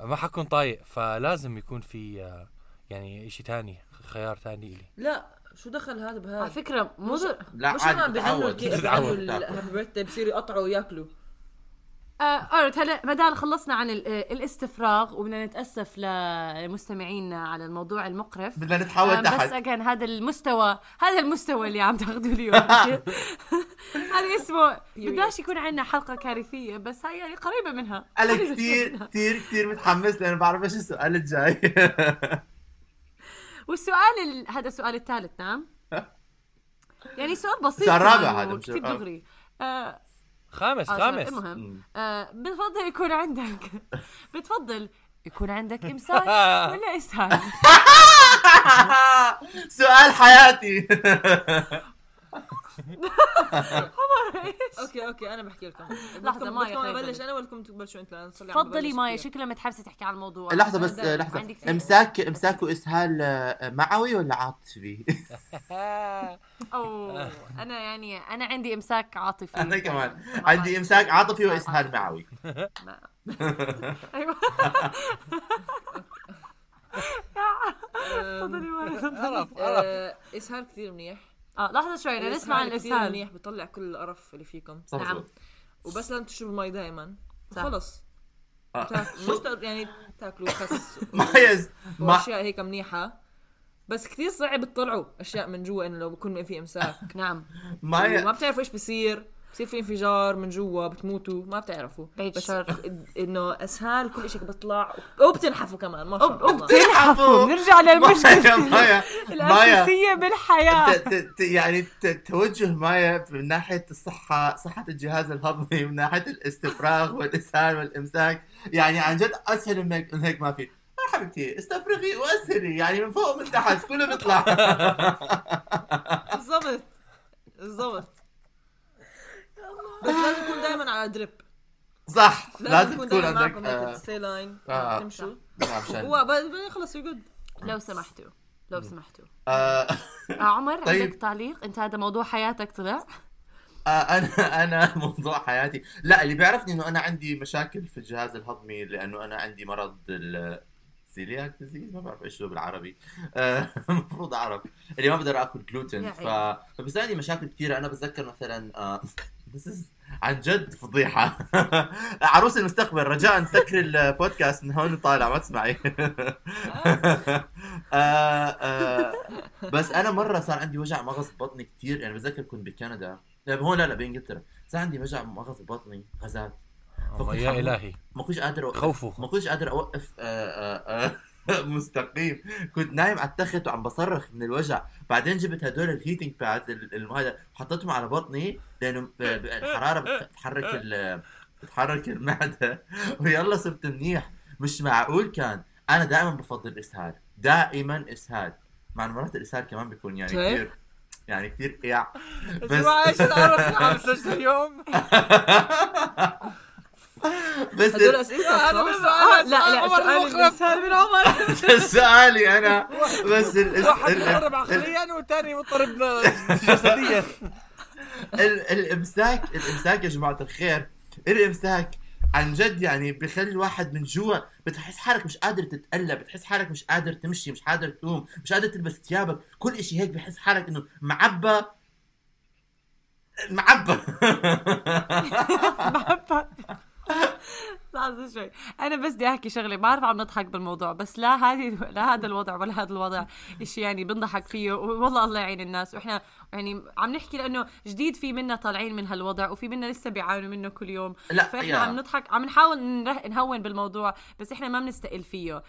ما حكون طايق فلازم يكون في آه، يعني شيء تاني خيار تاني إلي. لا شو دخل هذا على بهذا؟ فكرة مو ضر... لا مش عادي هم بيغنوا الهابي بيرثدي بصيروا يقطعوا وياكلوا آه أورت هلا ما دام خلصنا عن ال- آه، الاستفراغ وبدنا نتأسف لمستمعينا على الموضوع المقرف بدنا نتحول آه، بس تحت كان هذا المستوى هذا المستوى اللي عم تاخذوا لي إياه. هذا اسمه بدناش يكون عندنا حلقة كارثية بس هاي يعني قريبة منها أنا قريبة كثير منها. كثير كثير متحمس لأنه بعرف إيش السؤال الجاي والسؤال ال... هذا السؤال الثالث نعم. يعني سؤال بسيط الرابع كمان هذا مش- وكتير آه. دغري. آه خامس آه، خامس. المهم آه بتفضل يكون عندك بتفضل يكون عندك امساك ولا اسهال سؤال حياتي. okay okay أنا بحكي لكم. لحظة، بدكم- مايا أبلش. أنا ولا تبلشوا أنت تفضلي مايا. شكلها متحمسه تحكي عن الموضوع. لحظة بس كثير. امساك إمساك وإسهال آه، معوي ولا عاطفي؟ أوه أنا يعني أنا عندي إمساك عاطفي. أنا كمان. عندي إمساك عاطفي وإسهال معوي. أيوه. تفضلي مايا. عرف عرف. إسهال كثير منيح. آه لحظة شوي بدنا نسمع عن الاسهال منيح بيطلع كل القرف اللي فيكم. نعم. وبس لازم تشربوا المي دائما صح. خلص. آه. مش يعني تاكلوا خس ما يز ما واشياء هيك منيحة. بس كثير صعب تطلعوا أشياء من جوا إنه لو بكون في إمساك. نعم. ما وما ي... بتعرفوا إيش بصير. بصير في انفجار من جوا بتموتوا ما بتعرفوا. بعيد بس. إنه أسهال كل شيء بيطلع وبتنحفوا كمان ما شاء الله. بتنحفوا نرجع مايا للمشكله مايا مايا الأساسية بالحياة. ت- ت- ت- يعني ت- توجه مايا من ناحية الصحة صحة الجهاز الهضمي من ناحية الاستفراغ والإسهال والإمساك. يعني عن جد أسهل من هيك, من هيك ما في. حبيبتي استفرغي وأسهلي. يعني من فوق ومن تحت كله بيطلع بالضبط بالضبط بس لازم drip صح لازم تكون عندك ال IV line. تمشوا هو خلص you good لو سمحتوا لو سمحتوا. آه، آه عمر طيب. عندك تعليق؟ انت هذا موضوع حياتك طلع؟ آه، أنا أنا موضوع حياتي. لا اللي بيعرفني إنه أنا عندي مشاكل في الجهاز الهضمي لأنه أنا عندي مرض ال celiac disease ما بعرف إيش هو بالعربي. المفروض أعرف. اللي ما بقدر آكل جلوتين يا ف... فبصير عندي مشاكل كثيره أنا بتذكر مثلا This is عن جد فضيحة. عروس المستقبل رجاء سكر البودكاست من هون طالع ما تسمعي. آه، آه، بس أنا مرة صار عندي وجع مغص بطني كثير يعني بتذكر كنت بكندا. لا هون لا لا بإنجلترا. صار عندي وجع مغص بطني غازات. الله يا إلهي. ما كنتش قادر اوقف خوفوا ما كنتش قادر أوقف آه، آه، آه، مستقيم. كنت نايم على التخت وعم بصرخ من الوجع. بعدين جبت هدول ال heating pads هذا حطيتهم على بطني لأنه الحرارة بتحرك بتحرك المعدة. ويلا صرت منيح. مش معقول كان. أنا دائما بفضل الإسهال. دائما إسهال. مع مرات الإسهال كمان بيكون يعني. كثير يعني كثير قيع. بس إيش تعرف على مسجل اليوم؟ بس هدول اسئلتك أنا صح؟ بس- آه، لا لا سؤال من عمر. سؤالي أنا. بس واحد مضطرب عقليا والثاني مضطرب جسديا. ال- الامساك الإمساك يا جماعة الخير. الإمساك عن جد يعني بخلي الواحد من جوا بتحس حالك مش قادر تتقلب بتحس حالك مش قادر تمشي مش قادر تقوم مش قادر تلبس ثيابك. كل إشي هيك بحس حالك إنه معبى. معبى. لحظة شوي. أنا بس بدي أحكي شغلة بعرف عم نضحك بالموضوع بس لا هذه لا هذا الوضع ولا هذا الوضع إشي يعني بنضحك فيه والله الله يعين الناس. وإحنا يعني عم نحكي لأنه جديد في منا طالعين من هالوضع وفي منا لسه بيعانوا منه كل يوم. لا فإحنا يا. عم نضحك عم نحاول نهون بالموضوع بس إحنا ما بنستقل فيه.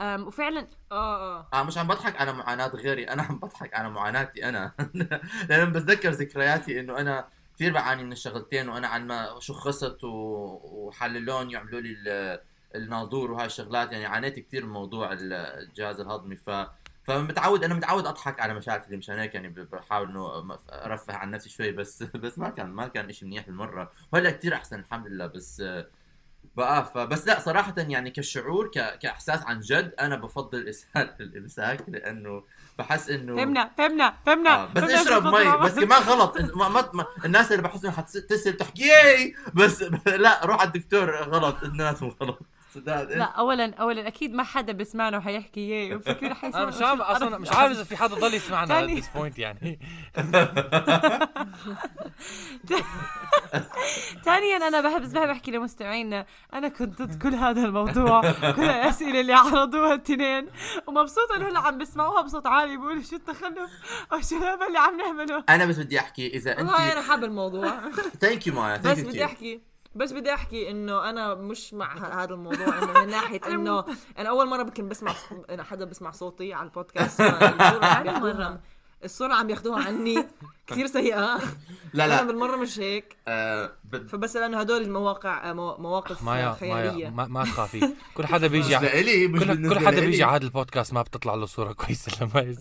أم وفعلا آه آه. آه مش عم بضحك على معاناة غيري أنا عم بضحك على معاناتي أنا. لأن بتذكر ذكرياتي إنه أنا كثير بعاني من الشغلتين وأنا عن ما شخصت. وحللون يعملوا لي ال- الناظور وهاي الشغلات يعني عانيت كثير من موضوع ال- الجهاز الهضمي ف فمتعود أنا متعود أضحك على مشاكلي مشان هيك يعني بحاول إنه أرفه عن نفسي شوي بس بس ما كان ما كان شيء منيح بالمرة وهلأ كثير أحسن الحمد لله بس بقى فبس لأ صراحة يعني كشعور ك... كإحساس عن جد أنا بفضل إسهال الإمساك لأنه بحس إنه فهمنا فهمنا فهمنا. آه بس فهمنا اشرب. مي بس كمان غلط. ما ما ما الناس اللي بحس انه حتسال تحكي ياي! بس لا روح على الدكتور غلط. الناس غلط. صدق لا اولا اولا أكيد ما حدا بسمعنا وحيحكي اياه وفكر أنا مش عارف أصلا مش عارف إذا في حدا ضل يسمعنا at this point يعني. ثانيا أنا بحب بحب أحكي لمستمعينا أنا كنت ضد كل هذا الموضوع كل الأسئلة اللي عرضوها الاثنين ومبسوطة إنه هلا عم بسمعوها بصوت عالي بيقولوا شو التخلف؟ أو شو الهبل اللي عم نعمله؟ أنا بس بدي أحكي إذا والله انت أنا حابب الموضوع. thank you مايا بس بدي أحكي. بس بدي أحكي إنه أنا مش مع هذا الموضوع إنه من ناحية إنه أنا أول مرة يمكن بسمع حدا بسمع صوتي على البودكاست ياخدوها الصورة عم ياخدوها عني. كثير سيئة. لا أنا لا بالمرة مش هيك. آه ب- فبس لأنه هدول المواقع مو- مواقف مايا مايا خيالية. ما, ما تخافي. كل حدا بيجي ع- كل, كل حدا. بيجي على هذا البودكاست ما بتطلع له صورة كويسة لما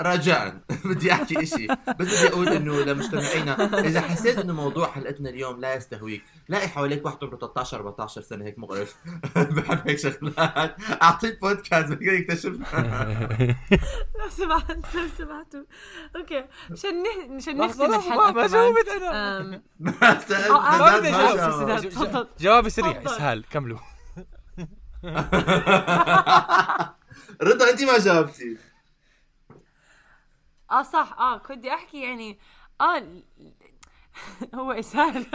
رجاء بدي أحكي إشي. بس بدي أقول إنه لمستمعينا إذا حسيت إنه موضوع حلقتنا اليوم لا يستهويك لاقي حواليك واحد عمره 13 14 سنة هيك مقرف. بحب هيك شغلات. اعطيه بودكاست بقدر يكتشفها لو سمحت لو سمحتوا okay. عشان عشان نختم الحلقة ما جاوبت أنا أم، بس آه، ما سداد بدي ما. تفضل. جوابي سريع. اسهال كملوا. رضا أنت ما جاوبتي. آه صح. آه كنت بدي أحكي يعني آه هو اسهال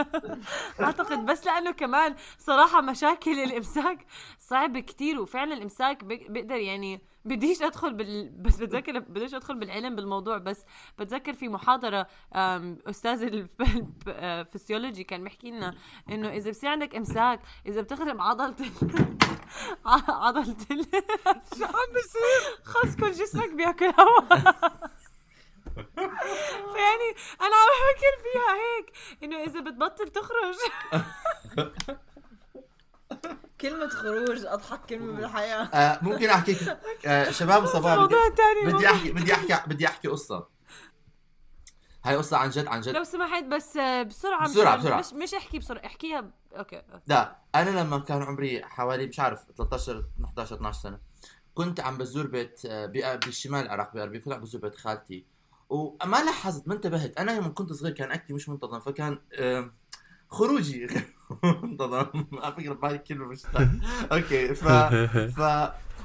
أعتقد بس لأنه كمان صراحة مشاكل الإمساك صعبه كتير وفعلا الإمساك بقدر يعني بديش ادخل بال... بس بتذكر بديش ادخل بالعلم بالموضوع بس بتذكر في محاضرة أستاذ الف- الفسيولوجي كان بيحكي لنا إنه إذا بصير عندك إمساك إذا بتخرم عضلة عضلة ال- شو عم بصير خلص كل جسمك بياكل هواء فيعني أنا عم بفكر فيها هيك إنه إذا بتبطل تخرج. كلمة خروج أضحك كلمة بالحياة. آه ممكن أحكي آه شباب صباح بدي موضوع تاني بدي احكي بدي احكي بدي أحكي قصة. هاي قصة عن جد عن جد. لو سمحت بس آه، بسرعة بسرعة، مشان- بسرعة. مش مش احكي بسرعة احكيها ب... okay لا أنا لما كان عمري حوالي مش عارف 13 11 12 سنة كنت عم بزور بيت آه، بأ- بالشمال العراق بأربيل كنت عم بزور بيت خالتي. وما لاحظت ما انتبهت. أنا يوم كنت صغير كان أكلي مش منتظم فكان آه، خروجي. منتظم على فكرة بهاي الكلمة مش. okay ف ف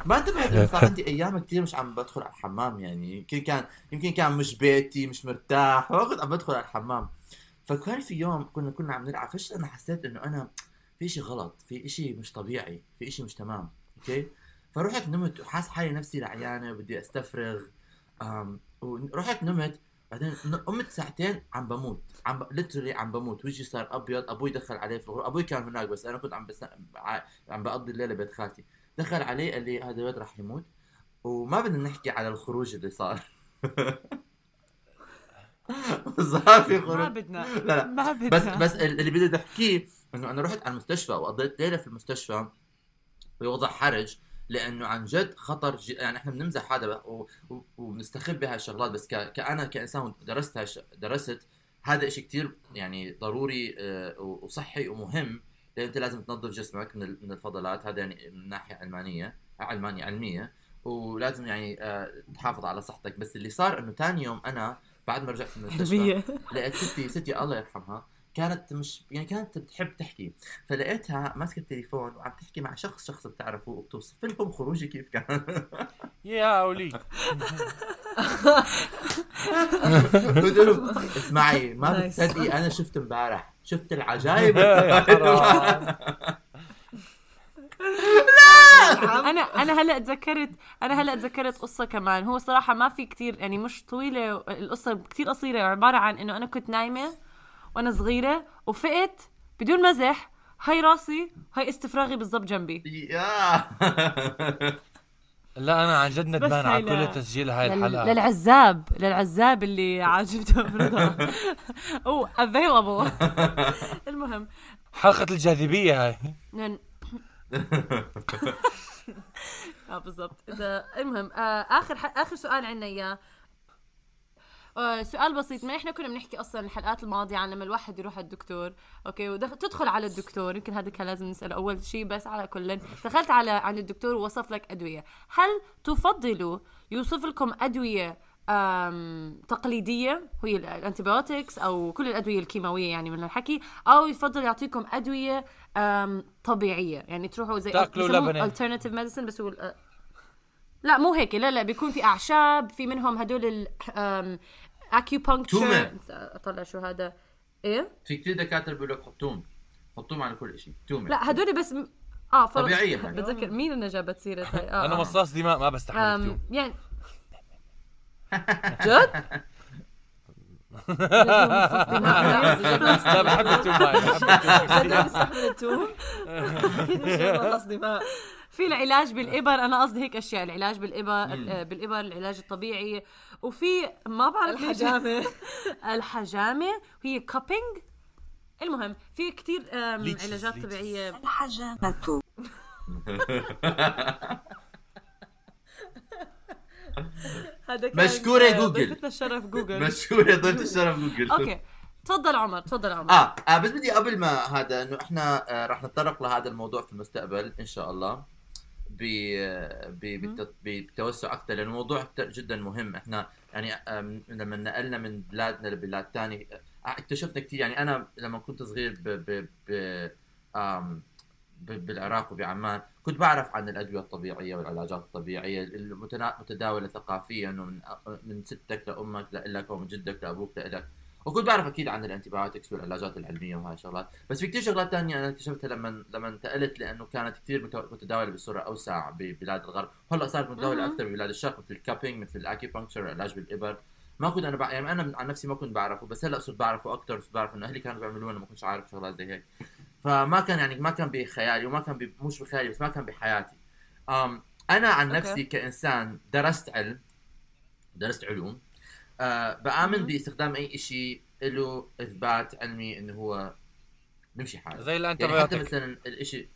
ما انتبهت انه صار عندي أيام كثير مش عم بدخل على الحمام يعني. يمكن كان يمكن كان مش بيتي مش مرتاح كنت عم بدخل على الحمام. فكان في يوم كنا كنا عم نلعب. فجأة أنا حسيت إنه أنا في شيء غلط في شيء مش طبيعي في شيء مش تمام. okay؟ فرحت نمت وحاس حالي نفسي لعيانه وبدي أستفرغ. ورحت نمت بعدين قمت ساعتين عم بموت. عم ب... literally عم بموت. وجهي صار أبيض أبوي دخل علي في الغرفة. أبوي كان هناك بس أنا كنت عم بس... عم بقضي الليلة بيت خالتي. دخل علي قال لي هذا الولد راح يموت. وما بدنا نحكي على الخروج اللي صار. صار في ما خروج بدنا. لا لا. ما بدنا. بس بس اللي بدي أحكيه إنه أنا رحت على المستشفى وقضيت ليلة في المستشفى بوضع حرج. لأنه عن جد خطر ج... يعني إحنا بنمزح هذا. وبنستخف بهاي الشغلات بس ك... كأنا كإنسان درست هاش... درست هذا إشي كتير يعني ضروري آه، وصحي ومهم لأن أنت لازم تنظف جسمك من من الفضلات هذا يعني من ناحية علمانية علمانية علمية ولازم يعني آه، تحافظ على صحتك بس اللي صار إنه ثاني يوم أنا بعد ما رجعت من المستشفى لقيت ستي ستي الله يرحمها كانت مش يعني كانت بتحب تحكي. فلقيتها ماسكة التليفون وعم تحكي مع شخص شخص بتعرفه وبتوصف لهم خروجي كيف كان. يا ولي قلت لهم اسمعي ما. بتصدقي أنا شفت امبارح. شفت العجائب. أنا أنا هلأ تذكرت أنا هلأ تذكرت قصة كمان. هو صراحة ما في كتير يعني مش طويلة القصة كتير قصيرة عبارة عن إنه أنا كنت نايمة وأنا صغيرة وفقت بدون مزح. هاي راسي هاي استفراغي بالضبط جنبي. يا. لا أنا عن جد ندمان على. كل تسجيل هاي لل- الحلقة. للعزاب للعزاب اللي عاجبته برضا أو available المهم. حلقة الجاذبية هاي. آه بالضبط. إذا المهم آه آخر ح... آخر سؤال عندنا إياه. سؤال بسيط. ما إحنا كنا بنحكي أصلا الحلقات الماضية عن لما الواحد يروح على الدكتور؟ okay وتدخل على الدكتور. يمكن هذا كان لازم نسأله. أول شيء بس على كل دخلت على عند الدكتور ووصف لك أدوية. هل تفضلوا يوصف لكم أدوية أم تقليدية؟ هي ال- الانتيبيوتكس أو كل الأدوية الكيماوية يعني من الحكي. أو يفضل يعطيكم أدوية أم طبيعية. يعني تروحوا زي تاكلوا لبنة. alternative medicine بس هو لا مو هيك. لا لا بيكون في أعشاب في منهم هدول تومة. أطلع شو هذا إيه في كثير دكاترة بيقولوا لك حطوم حطوم على كل شيء تومة لا هدول بس م... آه فرض- طبيعية يعني. بتذكر مين اللي جابت سيره هاي آه أنا آه. مصاص دماء ما بستحمل يعني جد؟ لا بحب التوم التوم بستحمل خلص دماء في العلاج بالإبر أنا قصدي هيك أشياء العلاج بالإبر آه، بالإبر العلاج الطبيعي وفي ما بعرف ليش الحجامة الحجامة هي كابينج المهم في leeches، علاجات leeches. طبيعية الحجامة هذا كان مشكورة آه، جوجل. ضيفتنا الشرف جوجل. مشهورة ضيفة الشرف جوجل. okay. تفضل عمر تفضل عمر. آه, آه بس بدي قبل ما هذا إنه إحنا آه راح نتطرق لهذا الموضوع في المستقبل إن شاء الله ب ب- بت- بتوسع أكثر لأنه الموضوع كتير جدا مهم. إحنا يعني لما نقلنا من بلادنا لبلاد ثانية اكتشفنا كثير يعني أنا لما كنت صغير ب ب ب- بالعراق وبعمان كنت بعرف عن الأدوية الطبيعية والعلاجات الطبيعية المتنا- متداولة ثقافيا انه من من ستك لأمك لك ومن جدك لأبوك لك وكنت بعرف أكيد عن ال antibiotics والعلاجات العلمية وهاي الشغلات. بس في كثير شغلات تانية أنا اكتشفتها لما لما انتقلت لأنه كانت كثير مت- متداولة بصورة أوسع ببلاد الغرب. هلأ صارت متداولة. أكثر ببلاد الشرق مثل ال cupping مثل ال acupuncture العلاج بالإبر. ما كنت أنا بع... يعني أنا عن نفسي ما كنت بعرفه بس هلأ صرت بعرفه أكثر صرت بعرف إنه أهلي كانوا بيعملوه أنا ما كنتش عارف شغلات زي هيك. فما كان يعني ما كان بخيالي وما كان. مش بخيالي بس ما كان بحياتي أم أنا عن. نفسي كإنسان درست علم درست علوم بآمن مهم. باستخدام أي شيء له إثبات علمي إنه هو بيمشي حاله زي يعني حتى ال antibiotic مثلا الإشي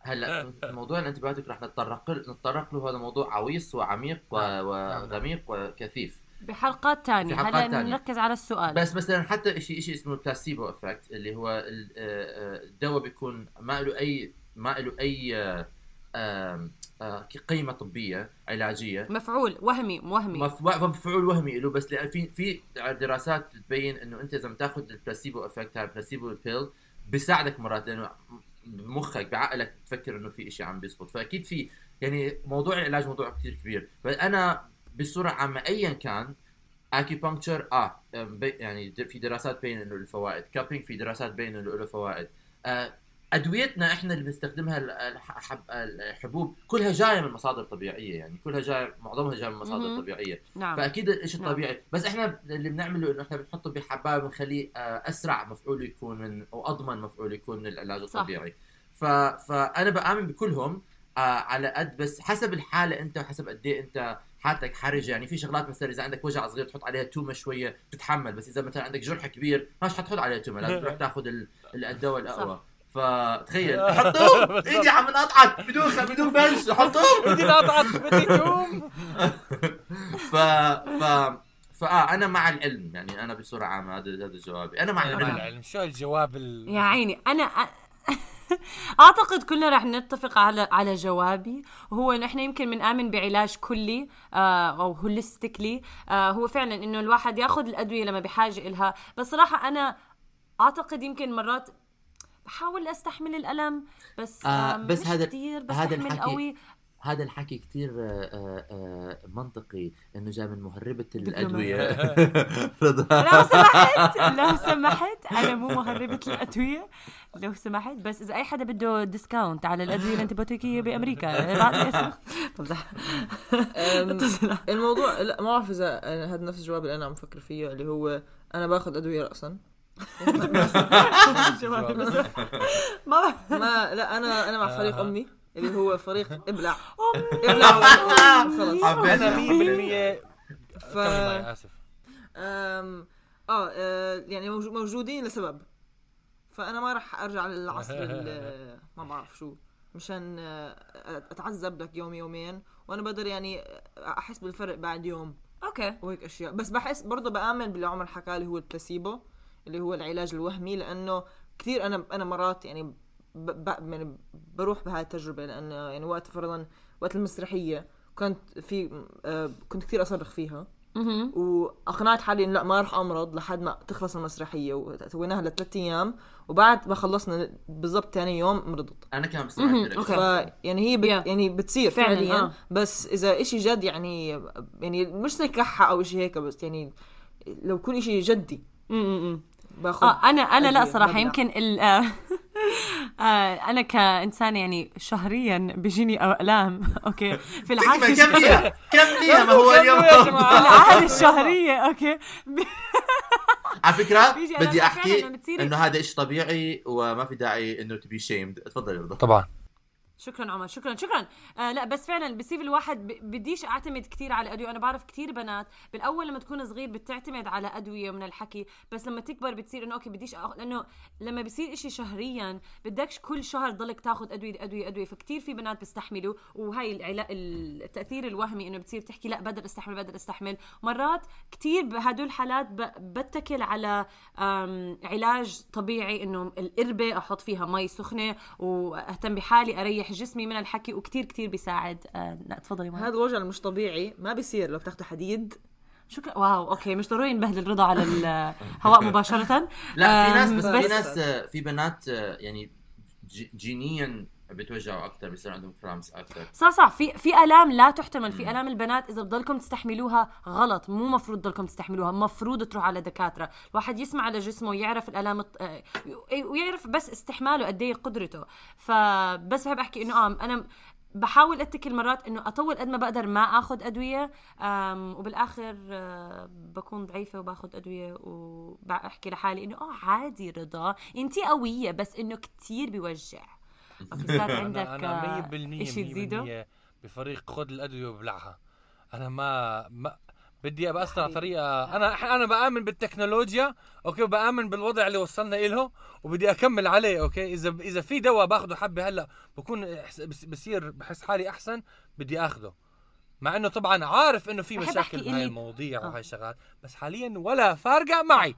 هلأ موضوع ال antibiotic رح نتطرق نتطرق له هذا موضوع عويص وعميق و... نعم. وغميق وكثيف بحلقات تانية. هلا. نركز على السؤال. بس مثلا حتى شيء شيء اسمه placebo effect اللي هو آه، آه، الدواء بيكون ما له اي ما له أي آه، قيمة طبية علاجية. مفعول وهمي وهمي. مف- مفعول وهمي له بس في في دراسات بتبين إنه أنت إذا بتاخذ ال placebo effect هاي ال placebo pill بيساعدك مرات لأنه بمخك بعقلك تفكر إنه في شيء عم بيزبط. فأكيد في يعني موضوع العلاج موضوع كثير كبير. بس بصورة عامة ايا كان acupuncture آه يعني في دراسات بين إنه له فوائد cupping في دراسات بين إنه له فوائد آه، أدويتنا إحنا اللي بنستخدمها ال- الح- حب- الحبوب كلها جاية من مصادر طبيعية يعني كلها جاية معظمها جاية من مصادر. طبيعية نعم فأكيد الشيء نعم. الطبيعي بس إحنا اللي بنعمله إنه إحنا بنحطه بحباية بنخليه آه، أسرع مفعول يكون من أو أضمن مفعول يكون من العلاج. الطبيعي ف... فأنا بآمن بكلهم آه على قد بس حسب الحالة أنت وحسب قد إيه أنت حالتك حرجة. يعني في شغلات مثلا إذا عندك وجع صغير تحط عليها تومة شوية تتحمل بس إذا مثلا عندك جرح كبير مش حتحط عليها تومة لازم تروح تاخذ ال- ال- الدواء الاقوى فتخيل. حطوهم ايدي عم انقطعت بدون بدون بنش حطوهم بدي نقطعك بدي تقوم ف ف فاه أنا مع العلم. يعني أنا بصورة عامة هذا هذا جوابي. أنا مع أنا مع العلم. العلم. شو الجواب ال... يا عيني أنا اعتقد كلنا رح نتفق على على جوابي. وهو انه إحنا يمكن بنآمن بعلاج كلي آه أو هوليستيكلي آه هو فعلا إنه الواحد ياخذ الأدوية لما بحاجة إلها. بس صراحة أنا أعتقد يمكن مرات بحاول أستحمل الألم بس آه، آه بس هذا- كتير هذا بستحمل الحكي- قوي. هذا الحكي كتير آه، آه، منطقي إنه جاي من مهربة دبلوماسي. الادوية رضا. لو سمحت لو سمحت أنا مو مهربة الأدوية. لو سمحت بس إذا أي حدا بده ديسكاونت على الأدوية الانتبيوتيكيه بأمريكا بمزح الموضوع لا ما بعرف إذا هذا نفس الجواب اللي أنا عم بفكر فيه اللي هو أنا باخذ أدوية راسا. ما ما لا أنا أنا مع فريق آه. أمي. اللي هو فريق إبلع. إبلع. خلص حبيت أنا 100% ف آسف. آه, آه يعني موجو- موجودين لسبب. فأنا ما راح أرجع للعصر ما بعرف شو. مشان آه، أتعذب لك يوم يومين. وأنا بقدر يعني أحس بالفرق بعد يوم. أوكي. وهيك أشياء. بس بحس برضه بآمن باللي عمر حكى اللي هو البلاسيبو اللي هو العلاج الوهمي. لأنه كثير أنا أنا مرات يعني ب... ب... يعني بروح بهاي التجربة لأنه يعني وقت فرضا وقت المسرحية كنت في آه كنت كثير أصرخ فيها. وأقنعت حالي إنه لأ ما راح أمرض لحد ما تخلص المسرحية وسويناها لثلاث أيام وبعد ما خلصنا بالضبط ثاني يوم مرضت أنا كمان. ف يعني هي بت Yeah. يعني بتصير فعليا آه. بس إذا إشي جد يعني يعني مش زي كحة أو إشي هيك بس يعني لو يكون إشي جدي. باخذ آه أنا أنا لا صراحة. يمكن ال آه، آه، أنا كإنسان يعني شهريا بيجيني الام أوكي. في العاده كم كم ليها كم ليها ما هو اليوم. العاده الشهرية. أوكي. على أنا بدي أحكي إنه هذا إشي طبيعي وما في داعي إنه to be shamed تفضل يا رضا. طبعا. شكرا عمر شكرا شكرا آه لا بس فعلا بصير الواحد بديش أعتمد كثير على أدوية أنا بعرف كثير بنات بالأول لما تكون صغير بتعتمد على أدوية من الحكي بس لما تكبر بتصير إنه أوكي بديش أخ... لأنه لما بصير إشي شهريا بدكش كل شهر تضلك تاخذ أدوية أدوية أدوية فكتير في بنات بيستحملوا وهي العلا... التأثير الوهمي إنه بتصير تحكي لا بقدر أستحمل بقدر أستحمل مرات كتير بهدول الحالات. بتكل على. علاج طبيعي إنه القربة أحط فيها مي سخنة وأهتم بحالي أريح جسمي من الحكي وكتير كتير بيساعد. آه لا تفضلي هذا الوجع المش طبيعي ما بيصير لو بتاخذوا حديد. شكرا. واو أوكي مش ضروري نبهدل رضا على الهواء مباشرة. لا في ناس بس, بس- في ناس آه، في بنات آه، يعني جينيا بتوجعوا أكثر بيصير عندهم cramps أكثر صح صح. في في آلام لا تحتمل. في آلام البنات إذا بضلكم تستحملوها غلط. مو مفروض تضلكم تستحملوها مفروض تروح على دكاترة. الواحد يسمع على جسمه ويعرف الآلام آه، ويعرف بس استحماله قد إيه قدرته. فبس بحب أحكي إنه آه أنا بحاول أتكل مرات إنه أطول قد ما بقدر ما آخذ أدوية. وبالآخر آه، بكون ضعيفة وباخذ أدوية. وبحكي لحالي إنه آه عادي رضا. انت قوية بس إنه كتير بيوجع. صار عندك أنا 100% إشي تزيده 100% بفريق خذ الأدوية وبلعها. أنا ما ما بدي أبقى أسرع طريقة. أنا أنا بآمن بالتكنولوجيا أوكي؟ وبآمن بالوضع اللي وصلنا إله وبدي أكمل عليه أوكي؟ اذا إذا في دواء باخده حبة هلأ بكون بصير بحس حالي أحسن بدي آخده. مع إنه طبعا عارف إنه في مشاكل بهاي المواضيع آه. وهاي الشغلات بس حاليا ولا فارقة معي.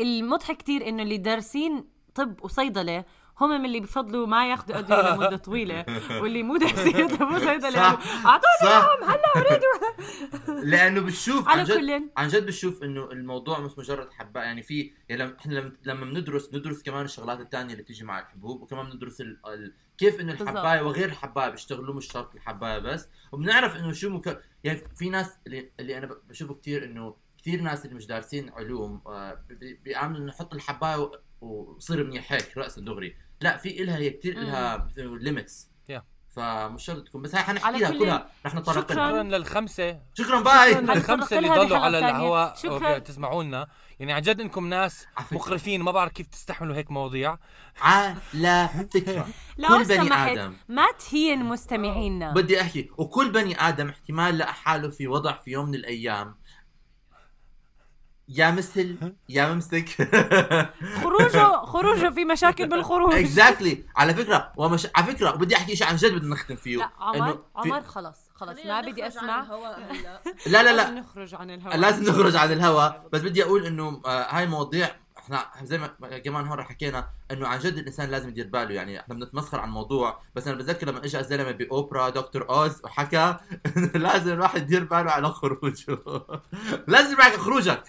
المضحك كتير إنه اللي دارسين طب وصيدلة. هم من اللي بفضلوا ما ياخذوا أدوية لمدة طويلة واللي مو دارسين طب وصيدله صح. أعطوني إياهم هلا أريد. لأنه بتشوف على عن جد كل. عن جد بتشوف إنه الموضوع مش مجرد حباية. يعني في يعني إحنا لما- بندرس ندرس كمان الشغلات الثانية اللي بتيجي مع الحبوب وكمان بندرس ال... ال... كيف إنه. الحباية وغير الحباية بيشتغلوا مش شرط الحباية بس. وبنعرف إنه شو مك... يعني في ناس اللي, اللي أنا بشوفه كثير إنه كثير ناس اللي مش دارسين علوم آه، بي- بيعملوا إنه نحط الحباية و... وصير منيح هيك راسا دغري لا في إلها هي كثير إلها limits. فمش شرط تكون بس هاي حنحكي على لها كل- كلها. رح نتطرق شكراً. لها. شكرا. للخمسة. شكرا باي. شكراً. للخمسه اللي ضلوا على. الهواء. لنا يعني عن جد إنكم ناس. مقرفين ما بعرف كيف تستحملوا هيك مواضيع. على فكرة. لو كل بني سمحت آدم. ما تهين مستمعينا بدي أحكي. وكل بني آدم احتمال لقى حاله في وضع في يوم من الأيام يا مثل يا ممسك. خروجه خروجه في مشاكل بالخروج. اكزاكتلي على فكرة ومش على فكرة وبدي أحكي شيء عن جد بدنا نختم فيه. لا عمر في- عمر خلص خلص ما بدي أسمع. لا. لا لا لازم نخرج عن الهواء. لازم نخرج عن الهواء. بس بدي أقول إنه آه هاي المواضيع إحنا زي ما كمان هون حكينا إنه عن جد الإنسان لازم يدير باله. يعني إحنا بنتمسخر عن الموضوع. بس أنا بتذكر لما اجى الزلمة بأوبرا دكتور أوز وحكى انه لازم الواحد يدير باله على خروجه. لازم معك خروجك.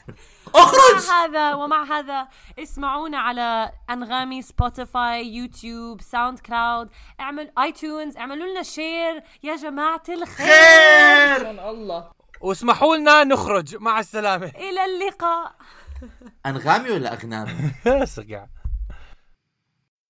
أخرج! مع هذا ومع هذا اسمعونا على أنغامي Spotify YouTube SoundCloud اعمل iTunes اعملوا لنا share يا جماعة الخير! خير! الله. واسمحوا لنا نخرج. مع السلامة. إلى اللقاء. انغامي ولا اغنامي سقع